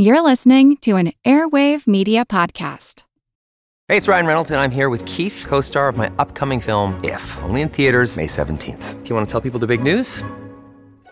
You're listening to an Airwave Media Podcast. Hey, it's Ryan Reynolds, and I'm here with Keith, co star of my upcoming film, If, only in theaters, May 17th. Do you want to tell people the big news?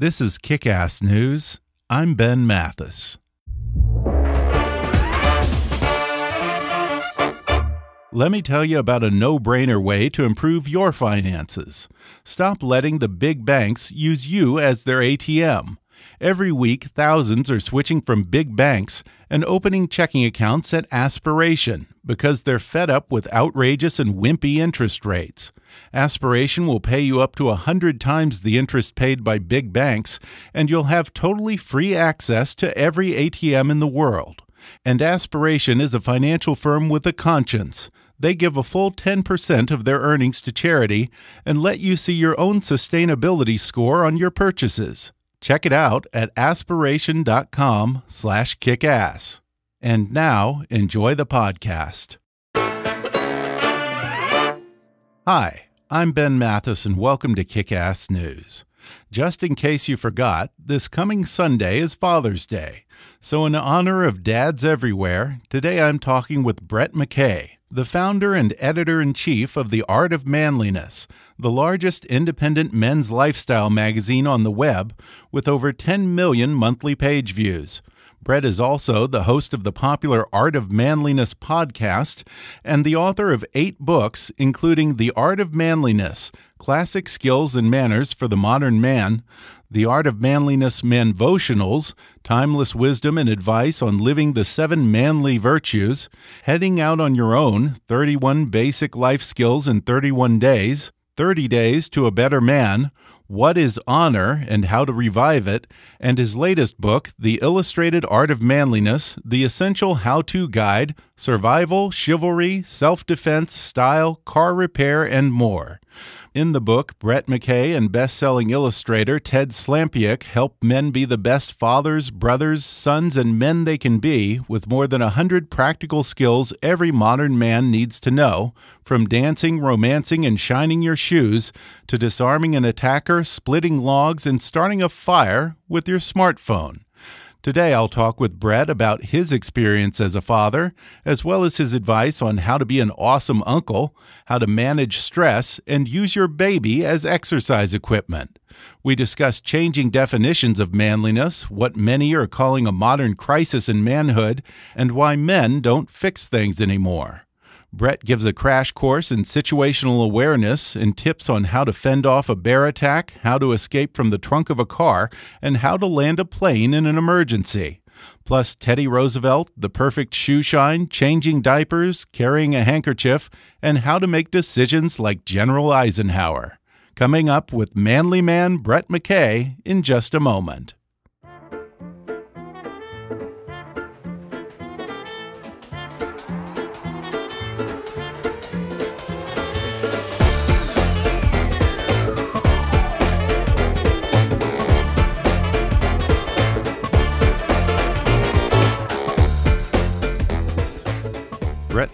This is Kick Ass News. I'm Ben Mathis. Let me tell you about a no brainer way to improve your finances. Stop letting the big banks use you as their ATM. Every week, thousands are switching from big banks and opening checking accounts at Aspiration because they're fed up with outrageous and wimpy interest rates. Aspiration will pay you up to a hundred times the interest paid by big banks, and you'll have totally free access to every ATM in the world. And Aspiration is a financial firm with a conscience. They give a full 10% of their earnings to charity and let you see your own sustainability score on your purchases. Check it out at aspiration.com slash kickass. And now, enjoy the podcast. Hi, I'm Ben Mathis, and welcome to Kickass News. Just in case you forgot, this coming Sunday is Father's Day. So, in honor of dads everywhere, today I'm talking with Brett McKay, the founder and editor in chief of The Art of Manliness, the largest independent men's lifestyle magazine on the web, with over 10 million monthly page views. Brett is also the host of the popular Art of Manliness podcast and the author of eight books, including The Art of Manliness Classic Skills and Manners for the Modern Man, The Art of Manliness Manvotionals, Timeless Wisdom and Advice on Living the Seven Manly Virtues, Heading Out on Your Own 31 Basic Life Skills in 31 Days, 30 Days to a Better Man, what is Honor and How to Revive It, and his latest book, The Illustrated Art of Manliness The Essential How To Guide Survival, Chivalry, Self Defense, Style, Car Repair, and more. In the book, Brett McKay and best-selling illustrator Ted Slampyak help men be the best fathers, brothers, sons, and men they can be with more than a hundred practical skills every modern man needs to know, from dancing, romancing, and shining your shoes to disarming an attacker, splitting logs, and starting a fire with your smartphone. Today, I'll talk with Brett about his experience as a father, as well as his advice on how to be an awesome uncle, how to manage stress, and use your baby as exercise equipment. We discuss changing definitions of manliness, what many are calling a modern crisis in manhood, and why men don't fix things anymore. Brett gives a crash course in situational awareness and tips on how to fend off a bear attack, how to escape from the trunk of a car, and how to land a plane in an emergency. Plus, Teddy Roosevelt, the perfect shoe shine, changing diapers, carrying a handkerchief, and how to make decisions like General Eisenhower. Coming up with Manly Man Brett McKay in just a moment.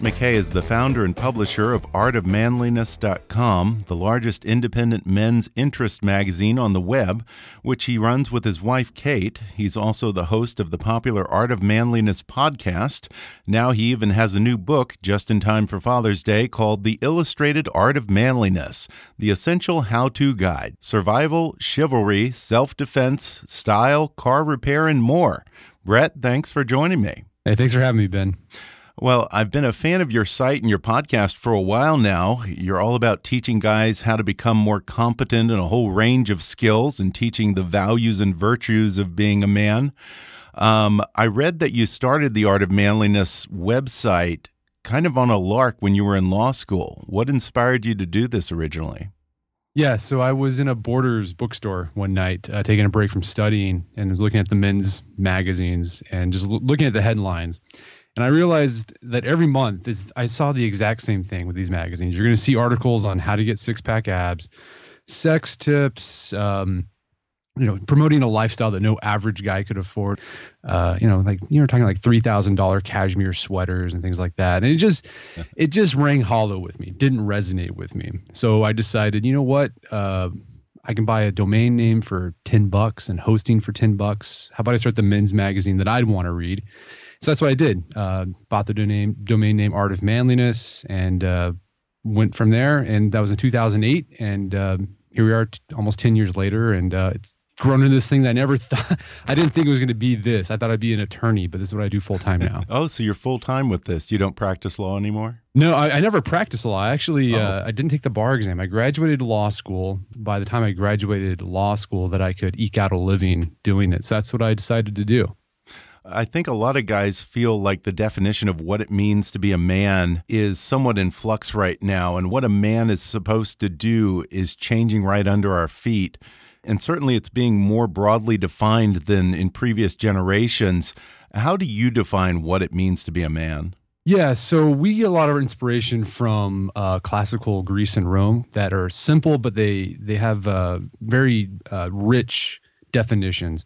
McKay is the founder and publisher of artofmanliness.com, the largest independent men's interest magazine on the web, which he runs with his wife Kate. He's also the host of the popular Art of Manliness podcast. Now he even has a new book just in time for Father's Day called The Illustrated Art of Manliness The Essential How To Guide Survival, Chivalry, Self Defense, Style, Car Repair, and more. Brett, thanks for joining me. Hey, thanks for having me, Ben. Well, I've been a fan of your site and your podcast for a while now. You're all about teaching guys how to become more competent in a whole range of skills and teaching the values and virtues of being a man. Um, I read that you started the Art of Manliness website kind of on a lark when you were in law school. What inspired you to do this originally? Yeah, so I was in a Borders bookstore one night, uh, taking a break from studying, and was looking at the men's magazines and just looking at the headlines. And I realized that every month is I saw the exact same thing with these magazines. You're going to see articles on how to get six pack abs, sex tips, um, you know, promoting a lifestyle that no average guy could afford. Uh, you know, like you're talking like three thousand dollar cashmere sweaters and things like that. And it just, it just rang hollow with me. Didn't resonate with me. So I decided, you know what? Uh, I can buy a domain name for ten bucks and hosting for ten bucks. How about I start the men's magazine that I'd want to read? So that's what I did. Uh, bought the domain domain name Art of Manliness and uh, went from there. And that was in 2008. And um, here we are, t- almost 10 years later, and uh, it's grown into this thing that I never thought. I didn't think it was going to be this. I thought I'd be an attorney, but this is what I do full time now. oh, so you're full time with this? You don't practice law anymore? No, I, I never practiced law. I actually, oh. uh, I didn't take the bar exam. I graduated law school. By the time I graduated law school, that I could eke out a living doing it. So that's what I decided to do. I think a lot of guys feel like the definition of what it means to be a man is somewhat in flux right now. And what a man is supposed to do is changing right under our feet. And certainly it's being more broadly defined than in previous generations. How do you define what it means to be a man? Yeah, so we get a lot of inspiration from uh, classical Greece and Rome that are simple, but they they have uh, very uh, rich definitions.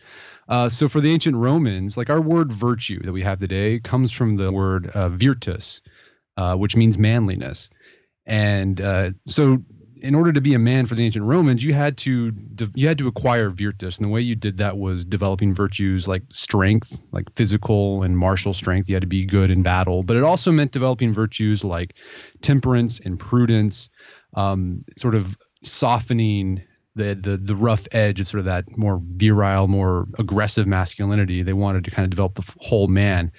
Uh, so for the ancient Romans, like our word virtue that we have today comes from the word uh, virtus, uh, which means manliness. And uh, so in order to be a man for the ancient Romans, you had to you had to acquire virtus, and the way you did that was developing virtues like strength, like physical and martial strength. You had to be good in battle, but it also meant developing virtues like temperance and prudence, um, sort of softening the the the rough edge of sort of that more virile, more aggressive masculinity. They wanted to kind of develop the whole man.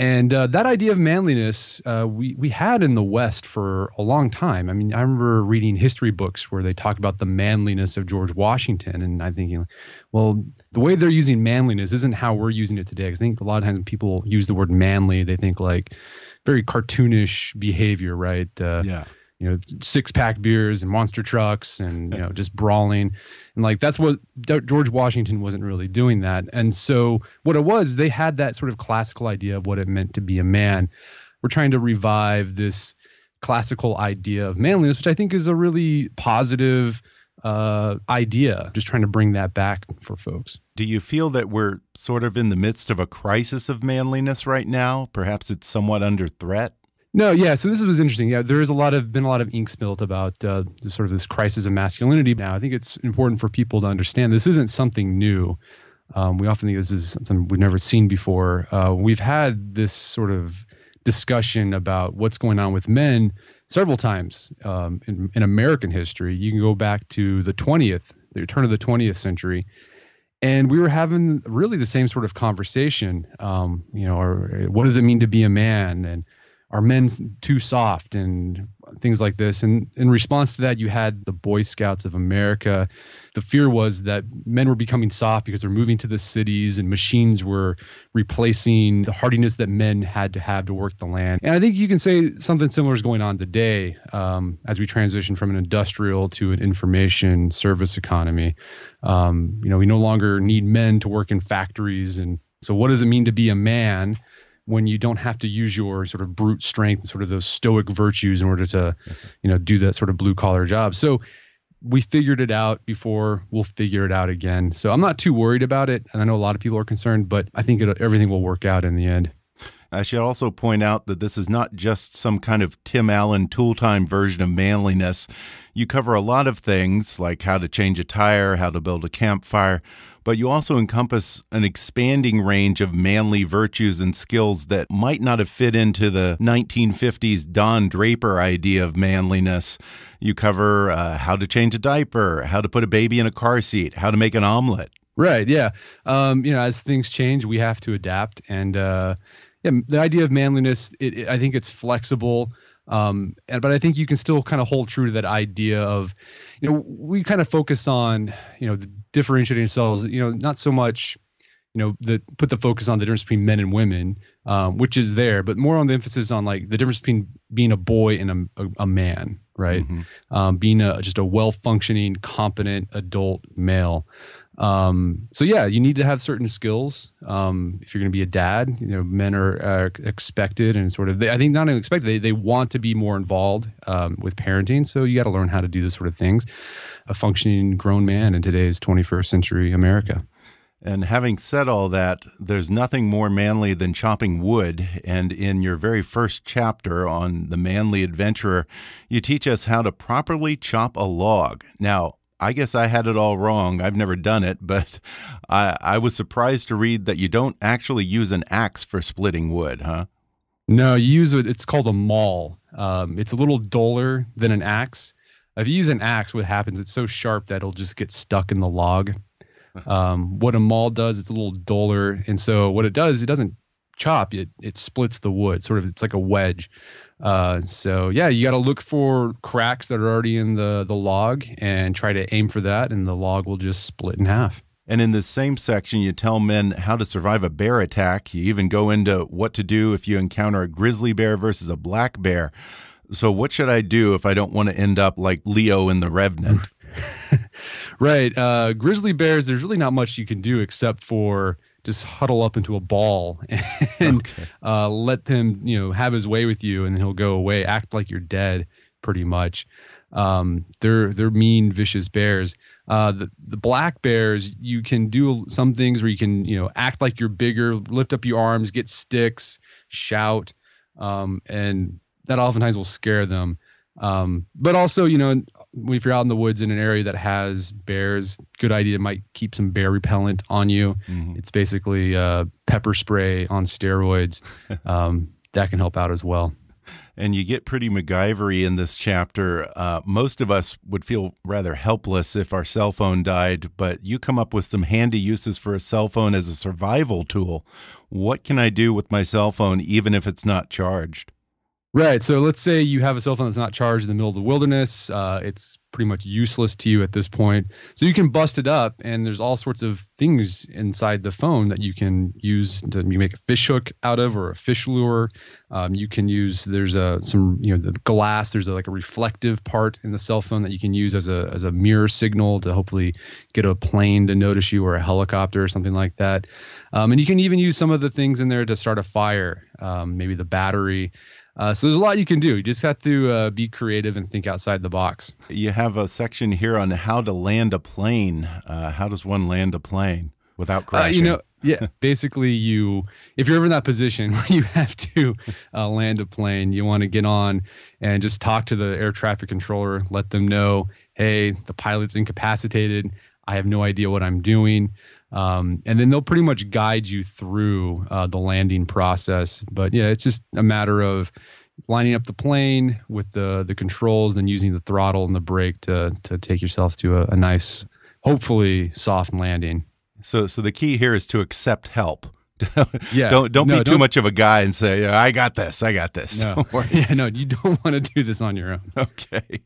And uh, that idea of manliness, uh, we we had in the West for a long time. I mean, I remember reading history books where they talk about the manliness of George Washington, and I'm thinking, well, the way they're using manliness isn't how we're using it today. Because I think a lot of times people use the word manly, they think like very cartoonish behavior, right? Uh, yeah you know six pack beers and monster trucks and you know just brawling. And like that's what George Washington wasn't really doing that. And so what it was they had that sort of classical idea of what it meant to be a man. We're trying to revive this classical idea of manliness which I think is a really positive uh, idea just trying to bring that back for folks. Do you feel that we're sort of in the midst of a crisis of manliness right now? Perhaps it's somewhat under threat no, yeah. So this was interesting. Yeah, there is a lot of been a lot of ink spilt about uh, sort of this crisis of masculinity. Now, I think it's important for people to understand this isn't something new. Um, we often think this is something we've never seen before. Uh, we've had this sort of discussion about what's going on with men several times um, in, in American history. You can go back to the 20th, the turn of the 20th century, and we were having really the same sort of conversation. Um, you know, or what does it mean to be a man, and are men too soft and things like this? And in response to that you had the boy scouts of america. The fear was that men were becoming soft because they're moving to the cities and machines were replacing the hardiness that men had to have to work the land. And i think you can say something similar is going on today um, as we transition from an industrial to an information service economy. Um, you know we no longer need men to work in factories. And so what does it mean to be a man when you don't have to use your sort of brute strength and sort of those stoic virtues in order to, you know, do that sort of blue collar job. So we figured it out before. We'll figure it out again. So I'm not too worried about it, and I know a lot of people are concerned, but I think it, everything will work out in the end. I should also point out that this is not just some kind of Tim Allen tool time version of manliness. You cover a lot of things like how to change a tire, how to build a campfire, but you also encompass an expanding range of manly virtues and skills that might not have fit into the 1950s Don Draper idea of manliness. You cover uh, how to change a diaper, how to put a baby in a car seat, how to make an omelet. Right. Yeah. Um, you know, as things change, we have to adapt. And, uh, yeah, the idea of manliness, it, it, I think it's flexible. Um, and, but I think you can still kind of hold true to that idea of, you know, we kind of focus on, you know, the differentiating ourselves, you know, not so much, you know, the put the focus on the difference between men and women, um, which is there, but more on the emphasis on like the difference between being a boy and a, a, a man, right? Mm-hmm. Um, being a just a well functioning, competent adult male. Um, so yeah, you need to have certain skills. Um, if you're going to be a dad, you know, men are, are expected and sort of, they, I think not expected, they, they want to be more involved, um, with parenting. So you got to learn how to do this sort of things. A functioning grown man in today's 21st century America. And having said all that, there's nothing more manly than chopping wood. And in your very first chapter on The Manly Adventurer, you teach us how to properly chop a log. Now, I guess I had it all wrong. I've never done it, but I, I was surprised to read that you don't actually use an axe for splitting wood, huh? No, you use it. It's called a maul. Um, it's a little duller than an axe. If you use an axe, what happens? It's so sharp that it'll just get stuck in the log. Um, what a maul does, it's a little duller, and so what it does, it doesn't chop. It it splits the wood. Sort of, it's like a wedge. Uh, so yeah, you got to look for cracks that are already in the the log and try to aim for that, and the log will just split in half. And in the same section, you tell men how to survive a bear attack. You even go into what to do if you encounter a grizzly bear versus a black bear. So, what should I do if I don't want to end up like Leo in The Revenant? right. Uh, grizzly bears, there's really not much you can do except for just huddle up into a ball and okay. uh, let them, you know, have his way with you, and he'll go away, act like you're dead, pretty much. Um, they're they're mean, vicious bears. Uh, the the black bears, you can do some things where you can, you know, act like you're bigger, lift up your arms, get sticks, shout, um, and that oftentimes will scare them. Um, but also, you know, if you're out in the woods in an area that has bears, good idea might keep some bear repellent on you. Mm-hmm. It's basically uh, pepper spray on steroids. Um, that can help out as well. And you get pretty MacGyvery in this chapter. Uh, most of us would feel rather helpless if our cell phone died, but you come up with some handy uses for a cell phone as a survival tool. What can I do with my cell phone even if it's not charged? Right. So let's say you have a cell phone that's not charged in the middle of the wilderness. Uh, it's pretty much useless to you at this point. So you can bust it up, and there's all sorts of things inside the phone that you can use to make a fish hook out of or a fish lure. Um, you can use there's a some you know the glass. There's a, like a reflective part in the cell phone that you can use as a as a mirror signal to hopefully get a plane to notice you or a helicopter or something like that. Um, and you can even use some of the things in there to start a fire. Um, maybe the battery. Uh, so there's a lot you can do. You just have to uh, be creative and think outside the box. You have a section here on how to land a plane. Uh, how does one land a plane without crashing? Uh, you know, yeah. basically, you if you're ever in that position where you have to uh, land a plane, you want to get on and just talk to the air traffic controller. Let them know, hey, the pilot's incapacitated. I have no idea what I'm doing. Um, and then they'll pretty much guide you through uh, the landing process. But yeah, it's just a matter of lining up the plane with the the controls, then using the throttle and the brake to to take yourself to a, a nice, hopefully soft landing. So, so the key here is to accept help. yeah. Don't don't no, be too don't, much of a guy and say, "I got this. I got this." No. yeah, no, you don't want to do this on your own. Okay.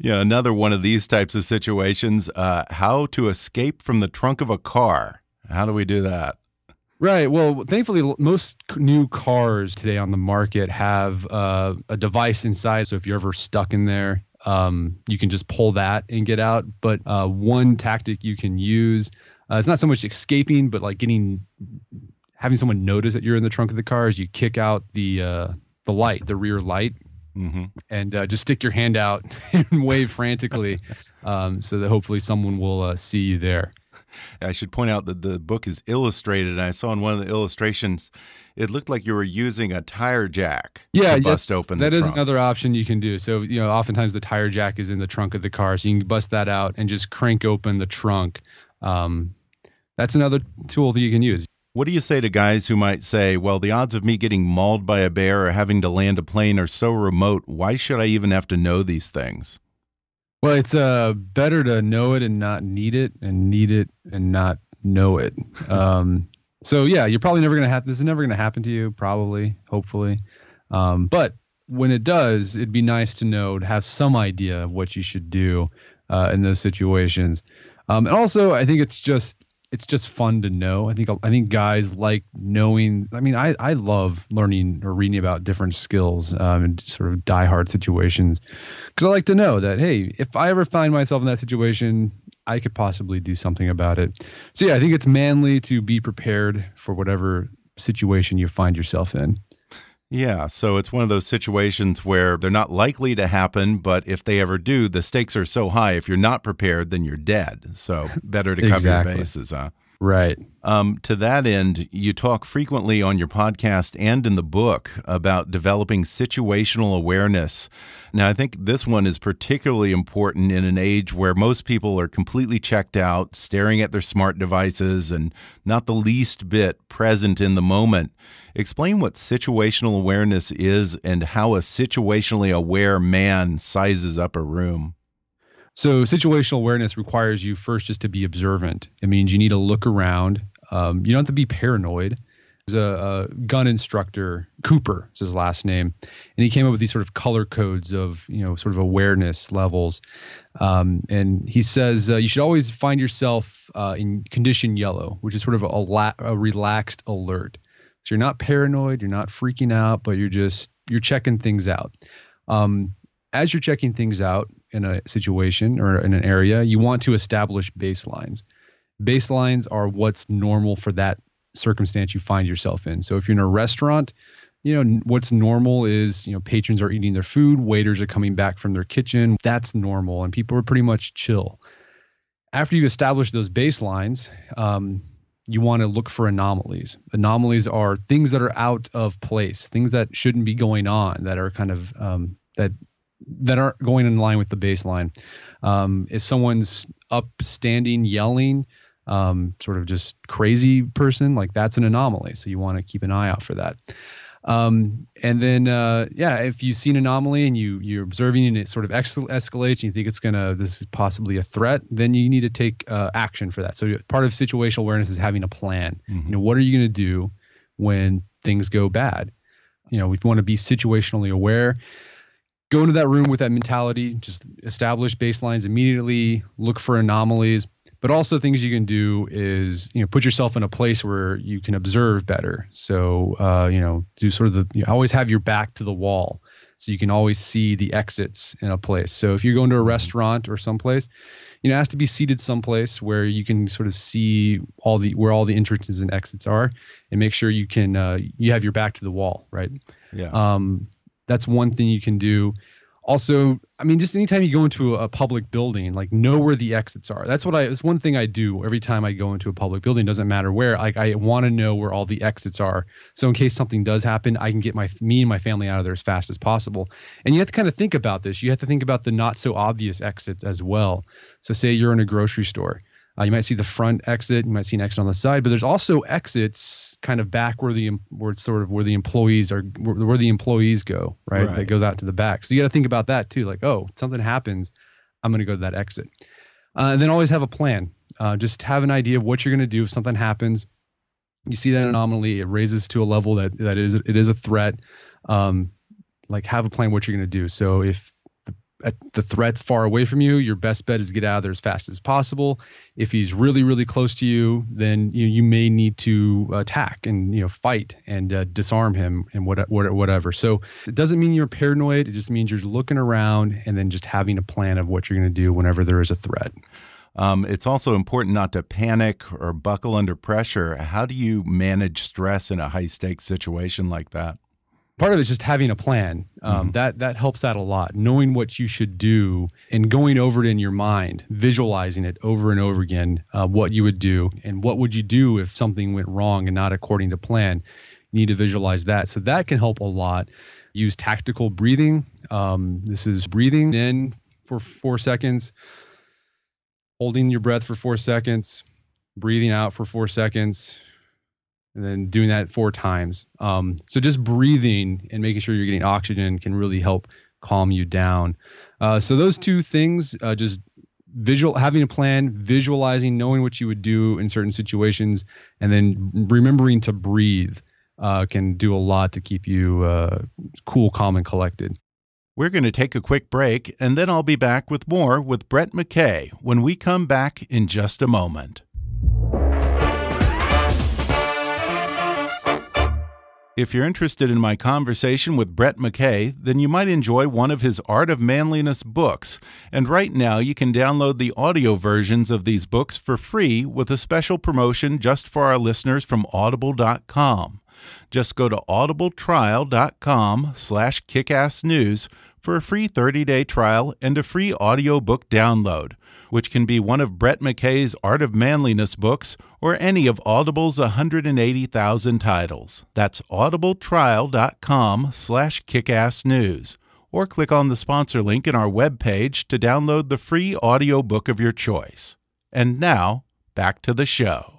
Yeah, another one of these types of situations. Uh, how to escape from the trunk of a car? How do we do that? Right. Well, thankfully, most new cars today on the market have uh, a device inside. So if you're ever stuck in there, um, you can just pull that and get out. But uh, one tactic you can use. Uh, it's not so much escaping, but like getting having someone notice that you're in the trunk of the car is you kick out the uh, the light, the rear light, mm-hmm. and uh, just stick your hand out and wave frantically, um, so that hopefully someone will uh, see you there. I should point out that the book is illustrated, and I saw in one of the illustrations, it looked like you were using a tire jack yeah, to bust open. That is another option you can do. So you know, oftentimes the tire jack is in the trunk of the car, so you can bust that out and just crank open the trunk. Um, that's another tool that you can use. What do you say to guys who might say, well, the odds of me getting mauled by a bear or having to land a plane are so remote, why should I even have to know these things? Well, it's uh, better to know it and not need it, and need it and not know it. Um, So yeah, you're probably never gonna have this is never gonna happen to you, probably, hopefully. Um, but when it does, it'd be nice to know to have some idea of what you should do uh, in those situations. Um, and also, I think it's just it's just fun to know. I think I think guys like knowing. I mean, I I love learning or reading about different skills um, in sort of diehard situations because I like to know that hey, if I ever find myself in that situation, I could possibly do something about it. So yeah, I think it's manly to be prepared for whatever situation you find yourself in. Yeah, so it's one of those situations where they're not likely to happen, but if they ever do, the stakes are so high. If you're not prepared, then you're dead. So better to cover exactly. your bases, huh? Right. Um, to that end, you talk frequently on your podcast and in the book about developing situational awareness. Now, I think this one is particularly important in an age where most people are completely checked out, staring at their smart devices, and not the least bit present in the moment. Explain what situational awareness is and how a situationally aware man sizes up a room. So situational awareness requires you first just to be observant. It means you need to look around. Um, you don't have to be paranoid. There's a, a, gun instructor, Cooper is his last name, and he came up with these sort of color codes of you know sort of awareness levels. Um, and he says uh, you should always find yourself uh, in condition yellow, which is sort of a, la- a relaxed alert. So you're not paranoid, you're not freaking out, but you're just you're checking things out. Um, as you're checking things out in a situation or in an area, you want to establish baselines. Baselines are what's normal for that circumstance you find yourself in. So if you're in a restaurant, you know what's normal is you know patrons are eating their food, waiters are coming back from their kitchen. That's normal, and people are pretty much chill. After you've established those baselines, um, you want to look for anomalies. Anomalies are things that are out of place, things that shouldn't be going on, that are kind of um, that that aren't going in line with the baseline. Um, if someone's up standing yelling, um, sort of just crazy person, like that's an anomaly. So you want to keep an eye out for that. Um, and then, uh, yeah, if you see an anomaly and you you're observing and it sort of ex- escalates, and you think it's gonna this is possibly a threat, then you need to take uh, action for that. So part of situational awareness is having a plan. Mm-hmm. You know, what are you gonna do when things go bad? You know, we want to be situationally aware go into that room with that mentality, just establish baselines immediately, look for anomalies, but also things you can do is, you know, put yourself in a place where you can observe better. So, uh, you know, do sort of the, you know, always have your back to the wall so you can always see the exits in a place. So if you're going to a restaurant or someplace, you know, has to be seated someplace where you can sort of see all the where all the entrances and exits are, and make sure you can uh, you have your back to the wall, right? Yeah. Um, that's one thing you can do. Also, I mean, just anytime you go into a public building, like know where the exits are. That's what I. It's one thing I do every time I go into a public building. Doesn't matter where. Like I want to know where all the exits are, so in case something does happen, I can get my me and my family out of there as fast as possible. And you have to kind of think about this. You have to think about the not so obvious exits as well. So, say you're in a grocery store uh, you might see the front exit, you might see an exit on the side, but there's also exits kind of back where the where it's sort of where the employees are where, where the employees go, right? right? That goes out to the back. So you got to think about that too. Like, oh, something happens, I'm going to go to that exit. Uh, and then always have a plan. Uh, just have an idea of what you're going to do if something happens. You see that anomaly, it raises to a level that that is it is a threat. Um, like have a plan what you're going to do. So if the threat's far away from you, your best bet is get out of there as fast as possible. If he's really, really close to you, then you, you may need to attack and you know fight and uh, disarm him and what, what, whatever. So it doesn't mean you're paranoid. It just means you're looking around and then just having a plan of what you're going to do whenever there is a threat. Um, it's also important not to panic or buckle under pressure. How do you manage stress in a high stakes situation like that? Part of it is just having a plan. Um, mm-hmm. That that helps out a lot. Knowing what you should do and going over it in your mind, visualizing it over and over again, uh, what you would do and what would you do if something went wrong and not according to plan. You need to visualize that. So that can help a lot. Use tactical breathing. Um, this is breathing in for four seconds, holding your breath for four seconds, breathing out for four seconds, and then doing that four times. Um, so just breathing and making sure you're getting oxygen can really help calm you down. Uh, so those two things, uh, just visual having a plan, visualizing, knowing what you would do in certain situations, and then remembering to breathe uh, can do a lot to keep you uh, cool, calm, and collected. We're going to take a quick break, and then I'll be back with more with Brett McKay when we come back in just a moment. If you're interested in my conversation with Brett McKay, then you might enjoy one of his Art of Manliness books. And right now, you can download the audio versions of these books for free with a special promotion just for our listeners from audible.com. Just go to audibletrial.com slash kickassnews for a free 30-day trial and a free audiobook download which can be one of Brett McKay's Art of Manliness books or any of Audible's 180,000 titles. That's audibletrial.com slash kickassnews. Or click on the sponsor link in our webpage to download the free audiobook of your choice. And now, back to the show.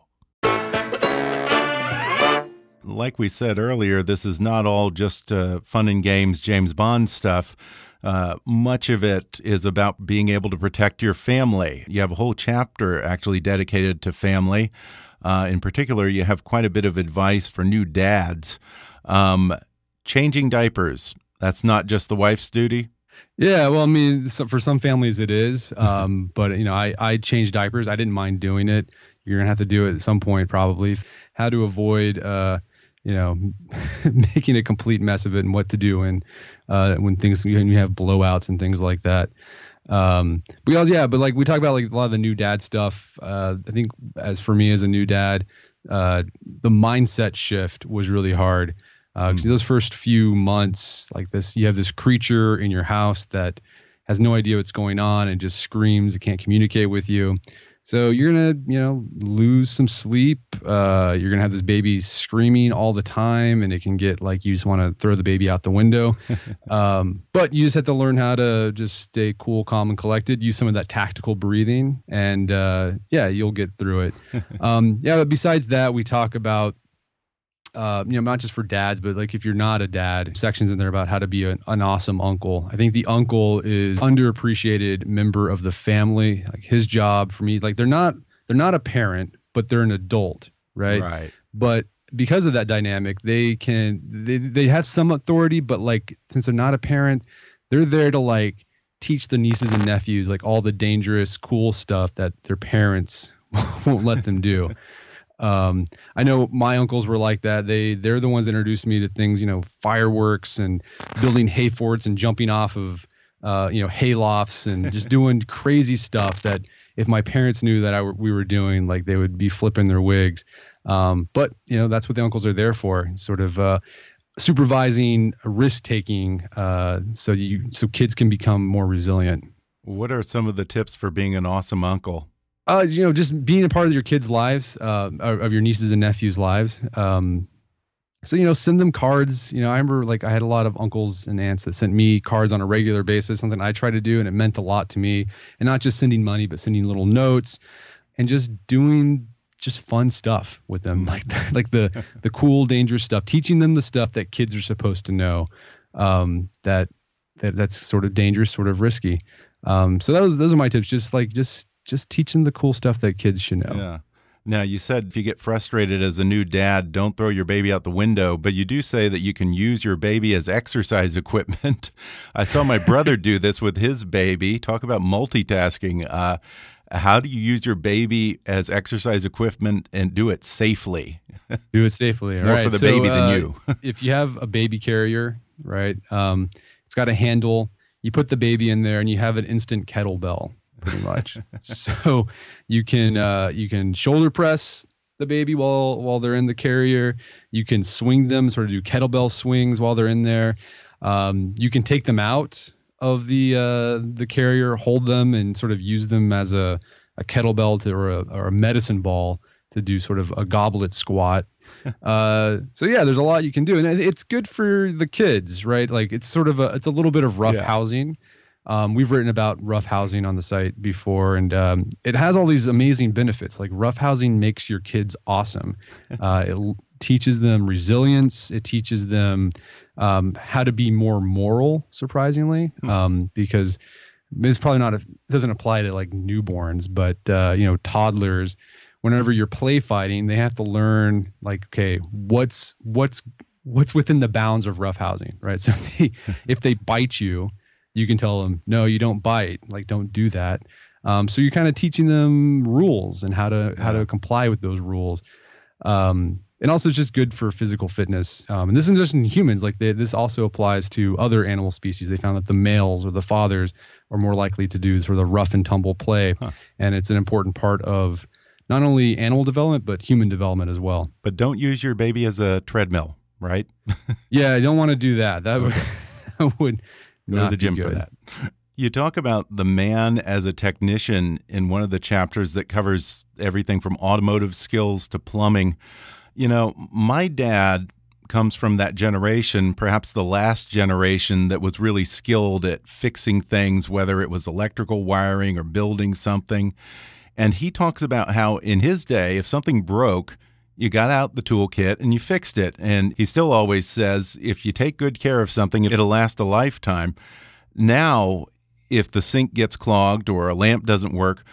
Like we said earlier, this is not all just uh, fun and games James Bond stuff. Uh, much of it is about being able to protect your family. You have a whole chapter actually dedicated to family. Uh, in particular, you have quite a bit of advice for new dads. Um, changing diapers, that's not just the wife's duty. Yeah, well, I mean, so for some families it is, um, but you know, I I change diapers. I didn't mind doing it. You're gonna have to do it at some point, probably. How to avoid, uh, you know, making a complete mess of it and what to do and uh, when things when you have blowouts and things like that. Um, but also, yeah, but like we talk about like a lot of the new dad stuff. Uh, I think as for me as a new dad, uh, the mindset shift was really hard. Uh, mm. those first few months, like this, you have this creature in your house that has no idea what's going on and just screams. It can't communicate with you. So you're gonna, you know, lose some sleep. Uh, you're gonna have this baby screaming all the time, and it can get like you just want to throw the baby out the window. um, but you just have to learn how to just stay cool, calm, and collected. Use some of that tactical breathing, and uh, yeah, you'll get through it. um, yeah, but besides that, we talk about uh, you know, not just for dads, but like if you're not a dad, sections in there about how to be an, an, awesome uncle. I think the uncle is underappreciated member of the family. Like his job for me, like they're not they're not a parent, but they're an adult, right? Right. But because of that dynamic, they can they they have some authority, but like since they're not a parent, they're there to like teach the nieces and nephews like all the dangerous, cool stuff that their parents won't let them do. Um, I know my uncles were like that. They they're the ones that introduced me to things, you know, fireworks and building hay forts and jumping off of uh, you know hay lofts and just doing crazy stuff that if my parents knew that I we were doing, like they would be flipping their wigs. Um, but you know that's what the uncles are there for, sort of uh, supervising, risk taking, uh, so you so kids can become more resilient. What are some of the tips for being an awesome uncle? Uh, you know, just being a part of your kids' lives, uh, of your nieces and nephews' lives. Um, so you know, send them cards. You know, I remember like I had a lot of uncles and aunts that sent me cards on a regular basis. Something I try to do, and it meant a lot to me. And not just sending money, but sending little notes, and just doing just fun stuff with them, like the, like the the cool, dangerous stuff. Teaching them the stuff that kids are supposed to know. Um, that that that's sort of dangerous, sort of risky. Um, so those those are my tips. Just like just just teaching the cool stuff that kids should know. Yeah. Now, you said if you get frustrated as a new dad, don't throw your baby out the window, but you do say that you can use your baby as exercise equipment. I saw my brother do this with his baby. Talk about multitasking. Uh, how do you use your baby as exercise equipment and do it safely? do it safely. More right. for the so, baby uh, than you. if you have a baby carrier, right, um, it's got a handle. You put the baby in there and you have an instant kettlebell pretty much. so you can uh, you can shoulder press the baby while while they're in the carrier. You can swing them, sort of do kettlebell swings while they're in there. Um, you can take them out of the uh, the carrier, hold them, and sort of use them as a, a kettlebell to, or, a, or a medicine ball to do sort of a goblet squat. uh, so yeah, there's a lot you can do, and it's good for the kids, right? Like it's sort of a it's a little bit of rough yeah. housing. Um, we've written about rough housing on the site before, and um, it has all these amazing benefits. Like rough housing makes your kids awesome. Uh, it l- teaches them resilience. It teaches them um, how to be more moral. Surprisingly, hmm. um, because it's probably not, a, it doesn't apply to like newborns, but, uh, you know, toddlers, whenever you're play fighting, they have to learn like, okay, what's, what's, what's within the bounds of rough housing, right? So if they, if they bite you, you can tell them, no, you don't bite, like, don't do that. Um, so you're kind of teaching them rules and how to, how to comply with those rules. Um, and also it's just good for physical fitness. Um, and this isn't just in humans. Like they, this also applies to other animal species. They found that the males or the fathers are more likely to do sort of the rough and tumble play, huh. and it's an important part of not only animal development but human development as well. But don't use your baby as a treadmill, right? yeah, I don't want to do that. That would, that would go to the gym for that. You talk about the man as a technician in one of the chapters that covers everything from automotive skills to plumbing. You know, my dad comes from that generation, perhaps the last generation that was really skilled at fixing things, whether it was electrical wiring or building something. And he talks about how in his day, if something broke, you got out the toolkit and you fixed it. And he still always says if you take good care of something, it'll last a lifetime. Now, if the sink gets clogged or a lamp doesn't work,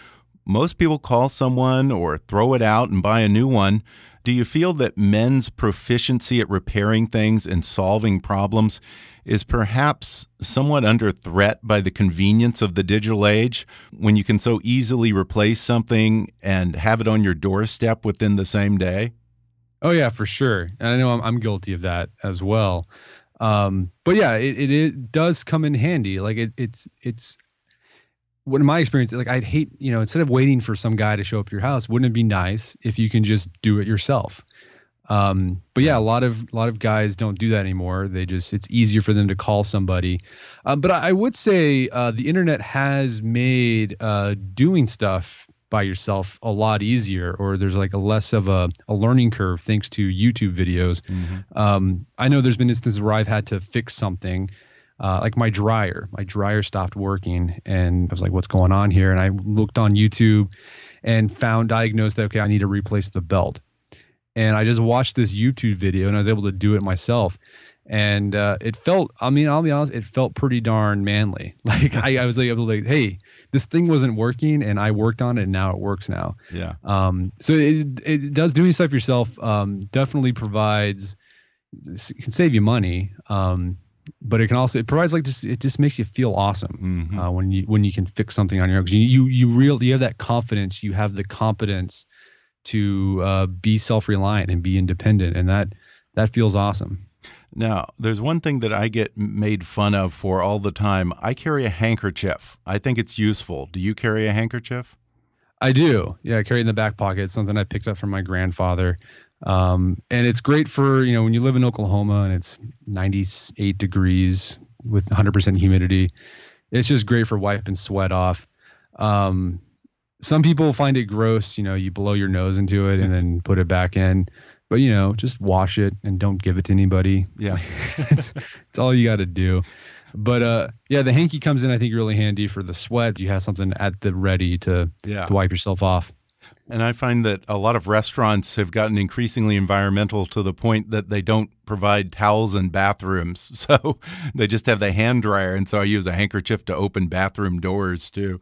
most people call someone or throw it out and buy a new one. Do you feel that men's proficiency at repairing things and solving problems is perhaps somewhat under threat by the convenience of the digital age when you can so easily replace something and have it on your doorstep within the same day? Oh yeah, for sure. And I know I'm, I'm guilty of that as well. Um, but yeah, it, it, it does come in handy. Like it, it's it's what in my experience, like I'd hate, you know, instead of waiting for some guy to show up your house, wouldn't it be nice if you can just do it yourself? Um, but yeah, a lot of a lot of guys don't do that anymore. They just it's easier for them to call somebody. Uh, but I, I, would say uh, the internet has made uh, doing stuff by yourself a lot easier, or there's like a less of a, a learning curve thanks to YouTube videos. Mm-hmm. Um, I know there's been instances where I've had to fix something uh, like my dryer. My dryer stopped working, and I was like, "What's going on here?" And I looked on YouTube and found diagnosed that okay, I need to replace the belt. And I just watched this YouTube video, and I was able to do it myself. And uh, it felt, I mean, I'll be honest, it felt pretty darn manly. Like I, I was like, to like, hey, this thing wasn't working, and I worked on it, and now it works now. Yeah. Um. So it it does doing stuff yourself. Um. Definitely provides can save you money. Um but it can also it provides like just it just makes you feel awesome mm-hmm. uh, when you when you can fix something on your own. You you you real you have that confidence. You have the competence to uh, be self reliant and be independent, and that that feels awesome. Now, there's one thing that I get made fun of for all the time. I carry a handkerchief. I think it's useful. Do you carry a handkerchief? I do. Yeah, I carry it in the back pocket. It's something I picked up from my grandfather. Um, and it's great for, you know, when you live in Oklahoma and it's 98 degrees with 100% humidity, it's just great for wiping sweat off. Um, some people find it gross, you know, you blow your nose into it and then put it back in. But, you know, just wash it and don't give it to anybody. Yeah. it's, it's all you got to do. But uh, yeah, the hanky comes in, I think, really handy for the sweat. You have something at the ready to, yeah. to wipe yourself off. And I find that a lot of restaurants have gotten increasingly environmental to the point that they don't provide towels in bathrooms. So they just have the hand dryer. And so I use a handkerchief to open bathroom doors too.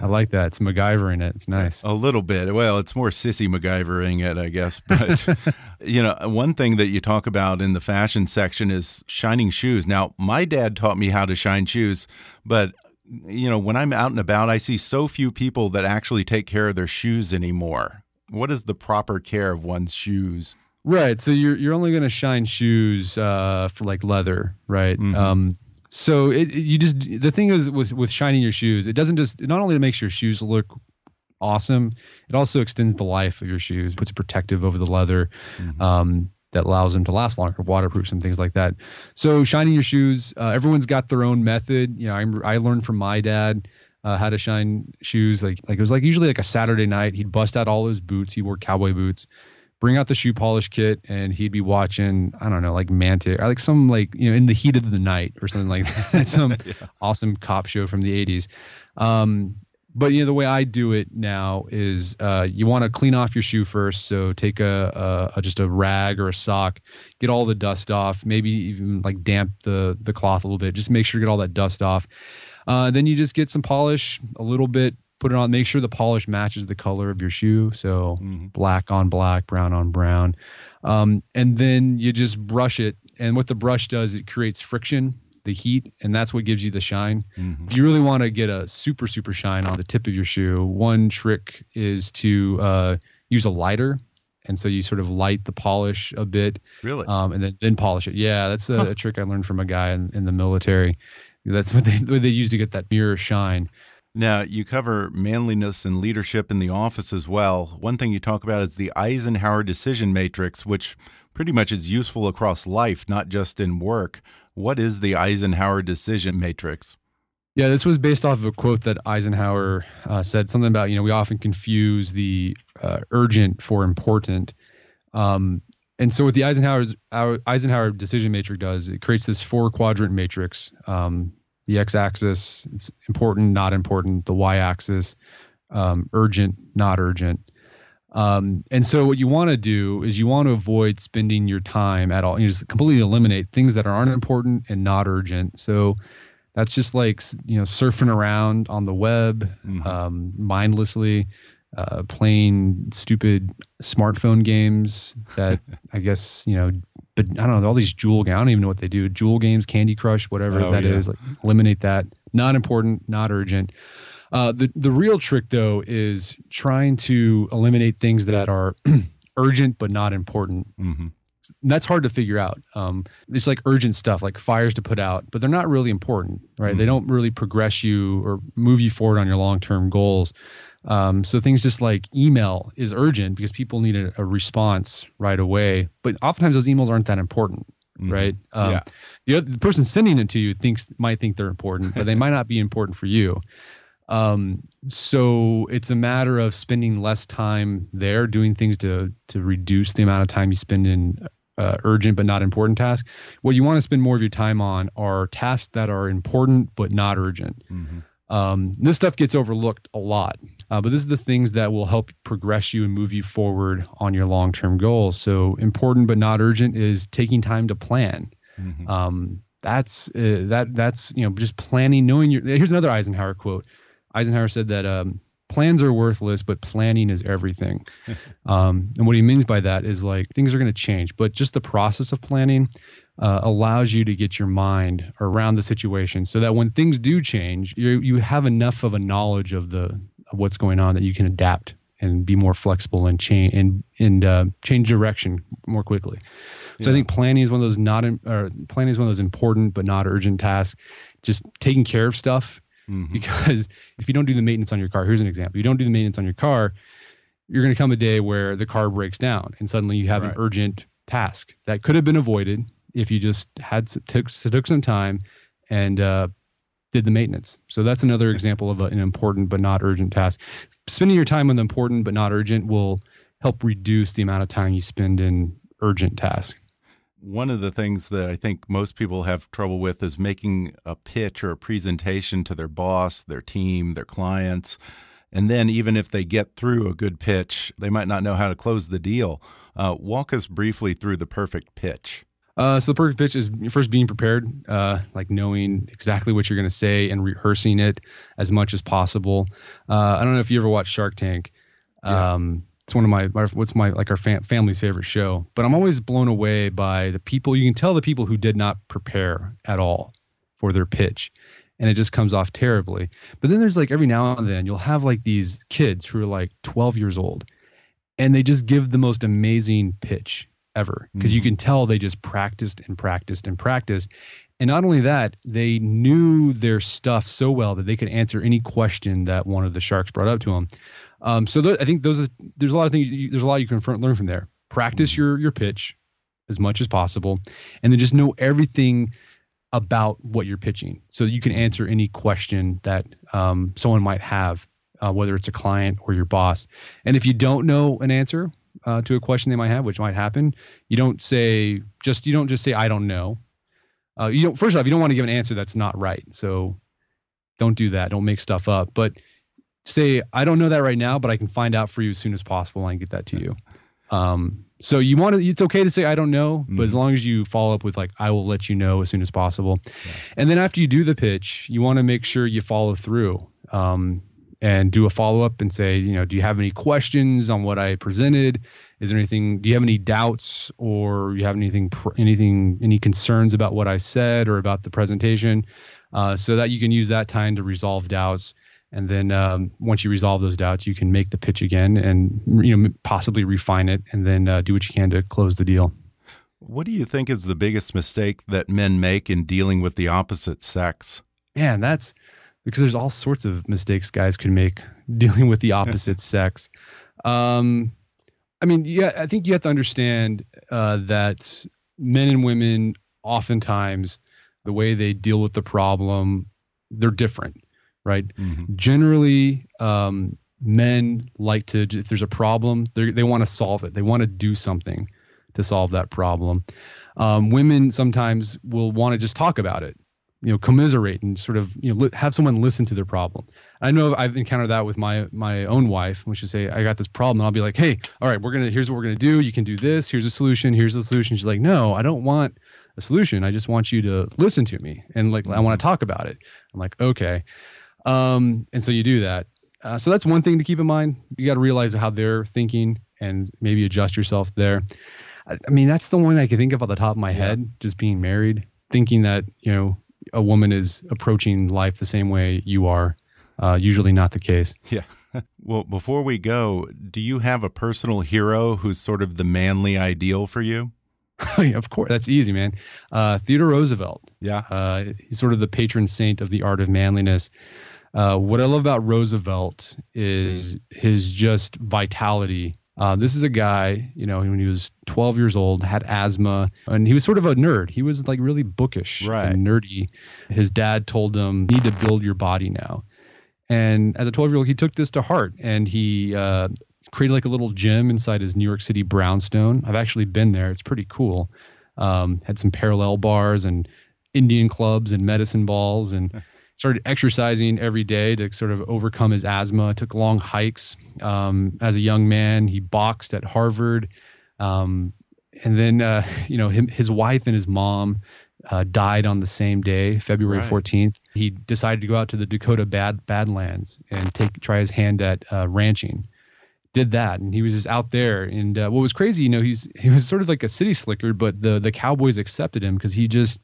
I like that. It's MacGyvering it. It's nice. A little bit. Well, it's more sissy MacGyvering it, I guess. But, you know, one thing that you talk about in the fashion section is shining shoes. Now, my dad taught me how to shine shoes, but you know, when I'm out and about, I see so few people that actually take care of their shoes anymore. What is the proper care of one's shoes? Right. So you're you're only going to shine shoes uh, for like leather, right? Mm -hmm. Um, so it, you just the thing is with with shining your shoes, it doesn't just it not only makes your shoes look awesome, it also extends the life of your shoes, puts protective over the leather. Mm -hmm. um, that allows them to last longer, waterproof and things like that. So shining your shoes, uh, everyone's got their own method. You know, I, I learned from my dad uh, how to shine shoes. Like like it was like usually like a Saturday night. He'd bust out all his boots. He wore cowboy boots. Bring out the shoe polish kit, and he'd be watching I don't know like Manta or like some like you know in the heat of the night or something like that. some yeah. awesome cop show from the '80s. Um, but you know the way I do it now is uh, you want to clean off your shoe first. So take a, a, a, just a rag or a sock, get all the dust off. Maybe even like damp the the cloth a little bit. Just make sure you get all that dust off. Uh, then you just get some polish, a little bit, put it on. Make sure the polish matches the color of your shoe. So mm-hmm. black on black, brown on brown, um, and then you just brush it. And what the brush does, it creates friction the heat, and that's what gives you the shine. Mm-hmm. If you really want to get a super super shine on the tip of your shoe, one trick is to uh, use a lighter and so you sort of light the polish a bit. Really? Um, and then, then polish it. Yeah, that's a, huh. a, trick I learned from a guy in, in the military. That's what they what they use to get that mirror shine. Now, you cover manliness and leadership in the office as well. One thing you talk about is the Eisenhower decision matrix, which pretty much is useful across life, not just in work. What is the Eisenhower decision matrix? Yeah, this was based off of a quote that Eisenhower uh, said something about, you know, we often confuse the uh, urgent for important. Um, and so what the Eisenhower's Eisenhower decision matrix does, it creates this four quadrant matrix. Um, the x-axis, it's important, not important. The y-axis, um, urgent, not urgent. Um, and so what you want to do is you want to avoid spending your time at all. You just completely eliminate things that aren't important and not urgent. So that's just like you know surfing around on the web mm-hmm. um, mindlessly uh, playing stupid smartphone games that i guess you know but i don't know all these jewel games i don't even know what they do jewel games candy crush whatever oh, that yeah. is. like eliminate that not important not urgent uh, the the real trick though is trying to eliminate things that are urgent but not important mm-hmm that's hard to figure out. Um, it's like urgent stuff, like fires to put out, but they're not really important, right? Mm-hmm. They don't really progress you or move you forward on your long term goals. Um, so things just like email is urgent because people need a, a, response right away, but oftentimes those emails aren't that important, mm-hmm. right? Um, yeah. the, other, the person sending it to you thinks might think they're important, but they might not be important for you. Um, so it's a matter of spending less time there doing things to to reduce the amount of time you spend in uh, urgent but not important tasks. What you want to spend more of your time on are tasks that are important but not urgent. Mm-hmm. Um, this stuff gets overlooked a lot, uh, but this is the things that will help progress you and move you forward on your long term goals. So important but not urgent is taking time to plan. Mm-hmm. Um, that's uh, that that's you know just planning, knowing your. Here's another Eisenhower quote. Eisenhower said that um, plans are worthless, but planning is everything. um, and what he means by that is like things are going to change, but just the process of planning uh, allows you to get your mind around the situation so that when things do change, you you have enough of a knowledge of the of what's going on that you can adapt and be more flexible and change and and uh, change direction more quickly. So yeah. I think planning is one of those not or planning is one of those important but not urgent tasks. Just taking care of stuff Mm-hmm. Because if you don't do the maintenance on your car, here's an example: you don't do the maintenance on your car, you're going to come a day where the car breaks down, and suddenly you have right. an urgent task that could have been avoided if you just had took took some time and uh, did the maintenance. So that's another example of a, an important but not urgent task. Spending your time on the important but not urgent will help reduce the amount of time you spend in urgent tasks one of the things that I think most people have trouble with is making a pitch or a presentation to their boss, their team, their clients. And then, even if they get through a good pitch, they might not know how to close the deal. Uh, walk us briefly through the perfect pitch. Uh, so the perfect pitch is first being prepared, uh, like knowing exactly what you're going to say and rehearsing it as much as possible. Uh, I don't know if you ever watched Shark Tank. Um, it's one of my, my what's my like our fam- family's favorite show but i'm always blown away by the people you can tell the people who did not prepare at all for their pitch and it just comes off terribly but then there's like every now and then you'll have like these kids who are like 12 years old and they just give the most amazing pitch ever because mm-hmm. you can tell they just practiced and practiced and practiced and not only that, they knew their stuff so well that they could answer any question that one of the sharks brought up to them. Um, so th- I think those are, there's a lot of things. You, there's a lot you can learn from there. Practice mm-hmm. your your pitch as much as possible, and then just know everything about what you're pitching, so you can answer any question that um, someone might have, uh, whether it's a client or your boss. And if you don't know an answer uh, to a question they might have, which might happen, you don't say just you don't just say I don't know. Uh, you don't first off you don't want to give an answer that's not right. So don't do that. Don't make stuff up. But say I don't know that right now, but I can find out for you as soon as possible and get that to you. Um, So you want to, it's okay to say, I don't know, mm-hmm. but as mm-hmm. long as you follow up with like, I will let you know as soon as possible. Yeah. And then after you do the pitch, you want to make sure you follow through. Um, and do a follow up and say, you know, do you have any questions on what I presented? Is there anything? Do you have any doubts or you have anything, anything, any concerns about what I said or about the presentation? Uh, so that you can use that time to resolve doubts. And then um, once you resolve those doubts, you can make the pitch again and you know possibly refine it and then uh, do what you can to close the deal. What do you think is the biggest mistake that men make in dealing with the opposite sex? Man, that's because there's all sorts of mistakes guys can make dealing with the opposite sex. Um, I mean, yeah, I think you have to understand uh, that men and women oftentimes the way they deal with the problem they're different, right? Mm-hmm. Generally, um, men like to if there's a problem they want to solve it. They want to do something to solve that problem. Um, women sometimes will want to just talk about it you know commiserate and sort of you know li- have someone listen to their problem. I know i've encountered that with my my own wife when she say i got this problem and i'll be like hey all right we're gonna here's what we're gonna do. You can do this. Here's a solution. Here's a solution. She's like no i don't want a solution. I just want you to listen to me and like i want to talk about it. I'm like okay um and so you do that uh, so that's one thing to keep in mind you got to realize how they're thinking and maybe adjust yourself there I, I mean that's the one i can think of off the top of my yeah. head just being married thinking that you know a woman is approaching life the same way you are. Uh, usually not the case. Yeah. Well, before we go, do you have a personal hero who's sort of the manly ideal for you? yeah, of course, that's easy, man. Uh, Theodore Roosevelt. Yeah. Uh, he's sort of the patron saint of the art of manliness. Uh, what I love about Roosevelt is his just vitality uh, this is a guy, you know, when he was 12 years old, had asthma, and he was sort of a nerd. He was like really bookish right. and nerdy. His dad told him, "Need to build your body now." And as a 12 year old, he took this to heart, and he uh, created like a little gym inside his New York City brownstone. I've actually been there; it's pretty cool. Um, had some parallel bars and Indian clubs and medicine balls and started exercising every day to sort of overcome his asthma. Took long hikes um, as a young man. He boxed at Harvard, um, and then uh, you know him, his wife and his mom uh, died on the same day, February fourteenth. He decided to go out to the Dakota Bad Badlands and take try his hand at uh, ranching. Did that, and he was just out there. And uh, what was crazy, you know, he's he was sort of like a city slicker, but the the Cowboys accepted him because he just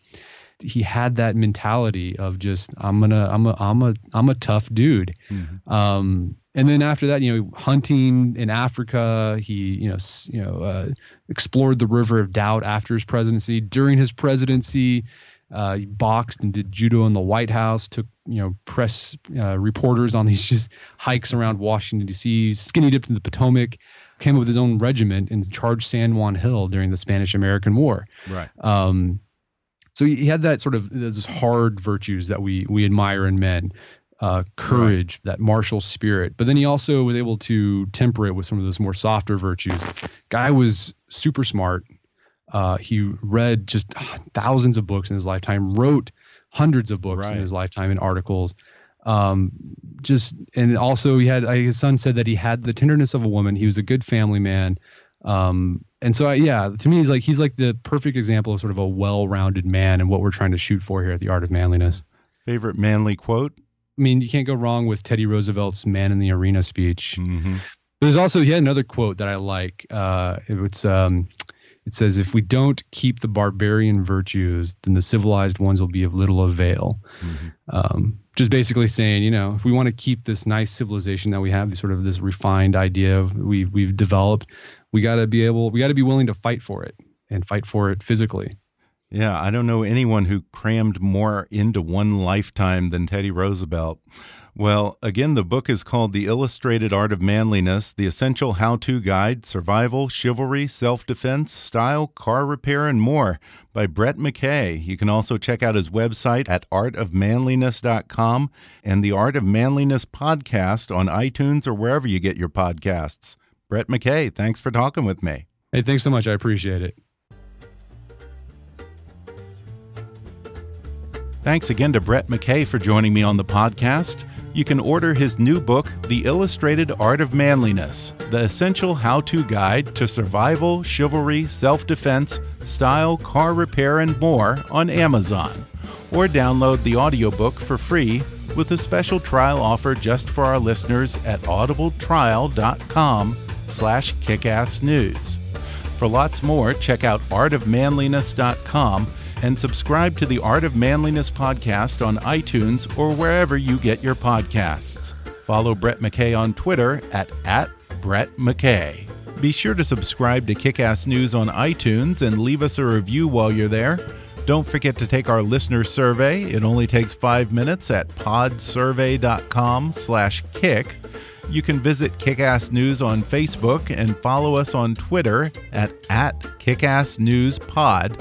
he had that mentality of just I'm gonna I'm a I'm a I'm a tough dude. Mm-hmm. Um, and then after that, you know, hunting in Africa, he you know you know uh, explored the River of Doubt after his presidency. During his presidency, uh, he boxed and did judo in the White House. Took you know press uh, reporters on these just hikes around Washington D.C. Skinny dipped in the Potomac. Came up with his own regiment and charged San Juan Hill during the Spanish American War. Right. Um, so he had that sort of those hard virtues that we we admire in men, uh, courage, right. that martial spirit. But then he also was able to temper it with some of those more softer virtues. Guy was super smart. Uh, he read just thousands of books in his lifetime. Wrote hundreds of books right. in his lifetime and articles. Um, just and also he had his son said that he had the tenderness of a woman. He was a good family man. Um, and so, I, yeah, to me, he's like he's like the perfect example of sort of a well-rounded man and what we're trying to shoot for here at the Art of Manliness. Favorite manly quote? I mean, you can't go wrong with Teddy Roosevelt's "Man in the Arena" speech. Mm-hmm. There's also he had another quote that I like. Uh, it's um, it says, "If we don't keep the barbarian virtues, then the civilized ones will be of little avail." Mm-hmm. Um, just basically saying, you know, if we want to keep this nice civilization that we have, this sort of this refined idea of we've we've developed, we got to be able, we got to be willing to fight for it and fight for it physically. Yeah, I don't know anyone who crammed more into one lifetime than Teddy Roosevelt. Well, again, the book is called The Illustrated Art of Manliness The Essential How To Guide Survival, Chivalry, Self Defense, Style, Car Repair, and More by Brett McKay. You can also check out his website at artofmanliness.com and the Art of Manliness podcast on iTunes or wherever you get your podcasts. Brett McKay, thanks for talking with me. Hey, thanks so much. I appreciate it. Thanks again to Brett McKay for joining me on the podcast. You can order his new book, The Illustrated Art of Manliness The Essential How To Guide to Survival, Chivalry, Self Defense, Style, Car Repair, and More on Amazon. Or download the audiobook for free with a special trial offer just for our listeners at audibletrial.com slash kickassnews. For lots more, check out artofmanliness.com and subscribe to the Art of Manliness podcast on iTunes or wherever you get your podcasts. Follow Brett McKay on Twitter at, at Brett McKay. Be sure to subscribe to Kickass News on iTunes and leave us a review while you're there. Don't forget to take our listener survey. It only takes five minutes at podsurvey.com slash kick. You can visit Kickass News on Facebook and follow us on Twitter at, at KickassNewsPod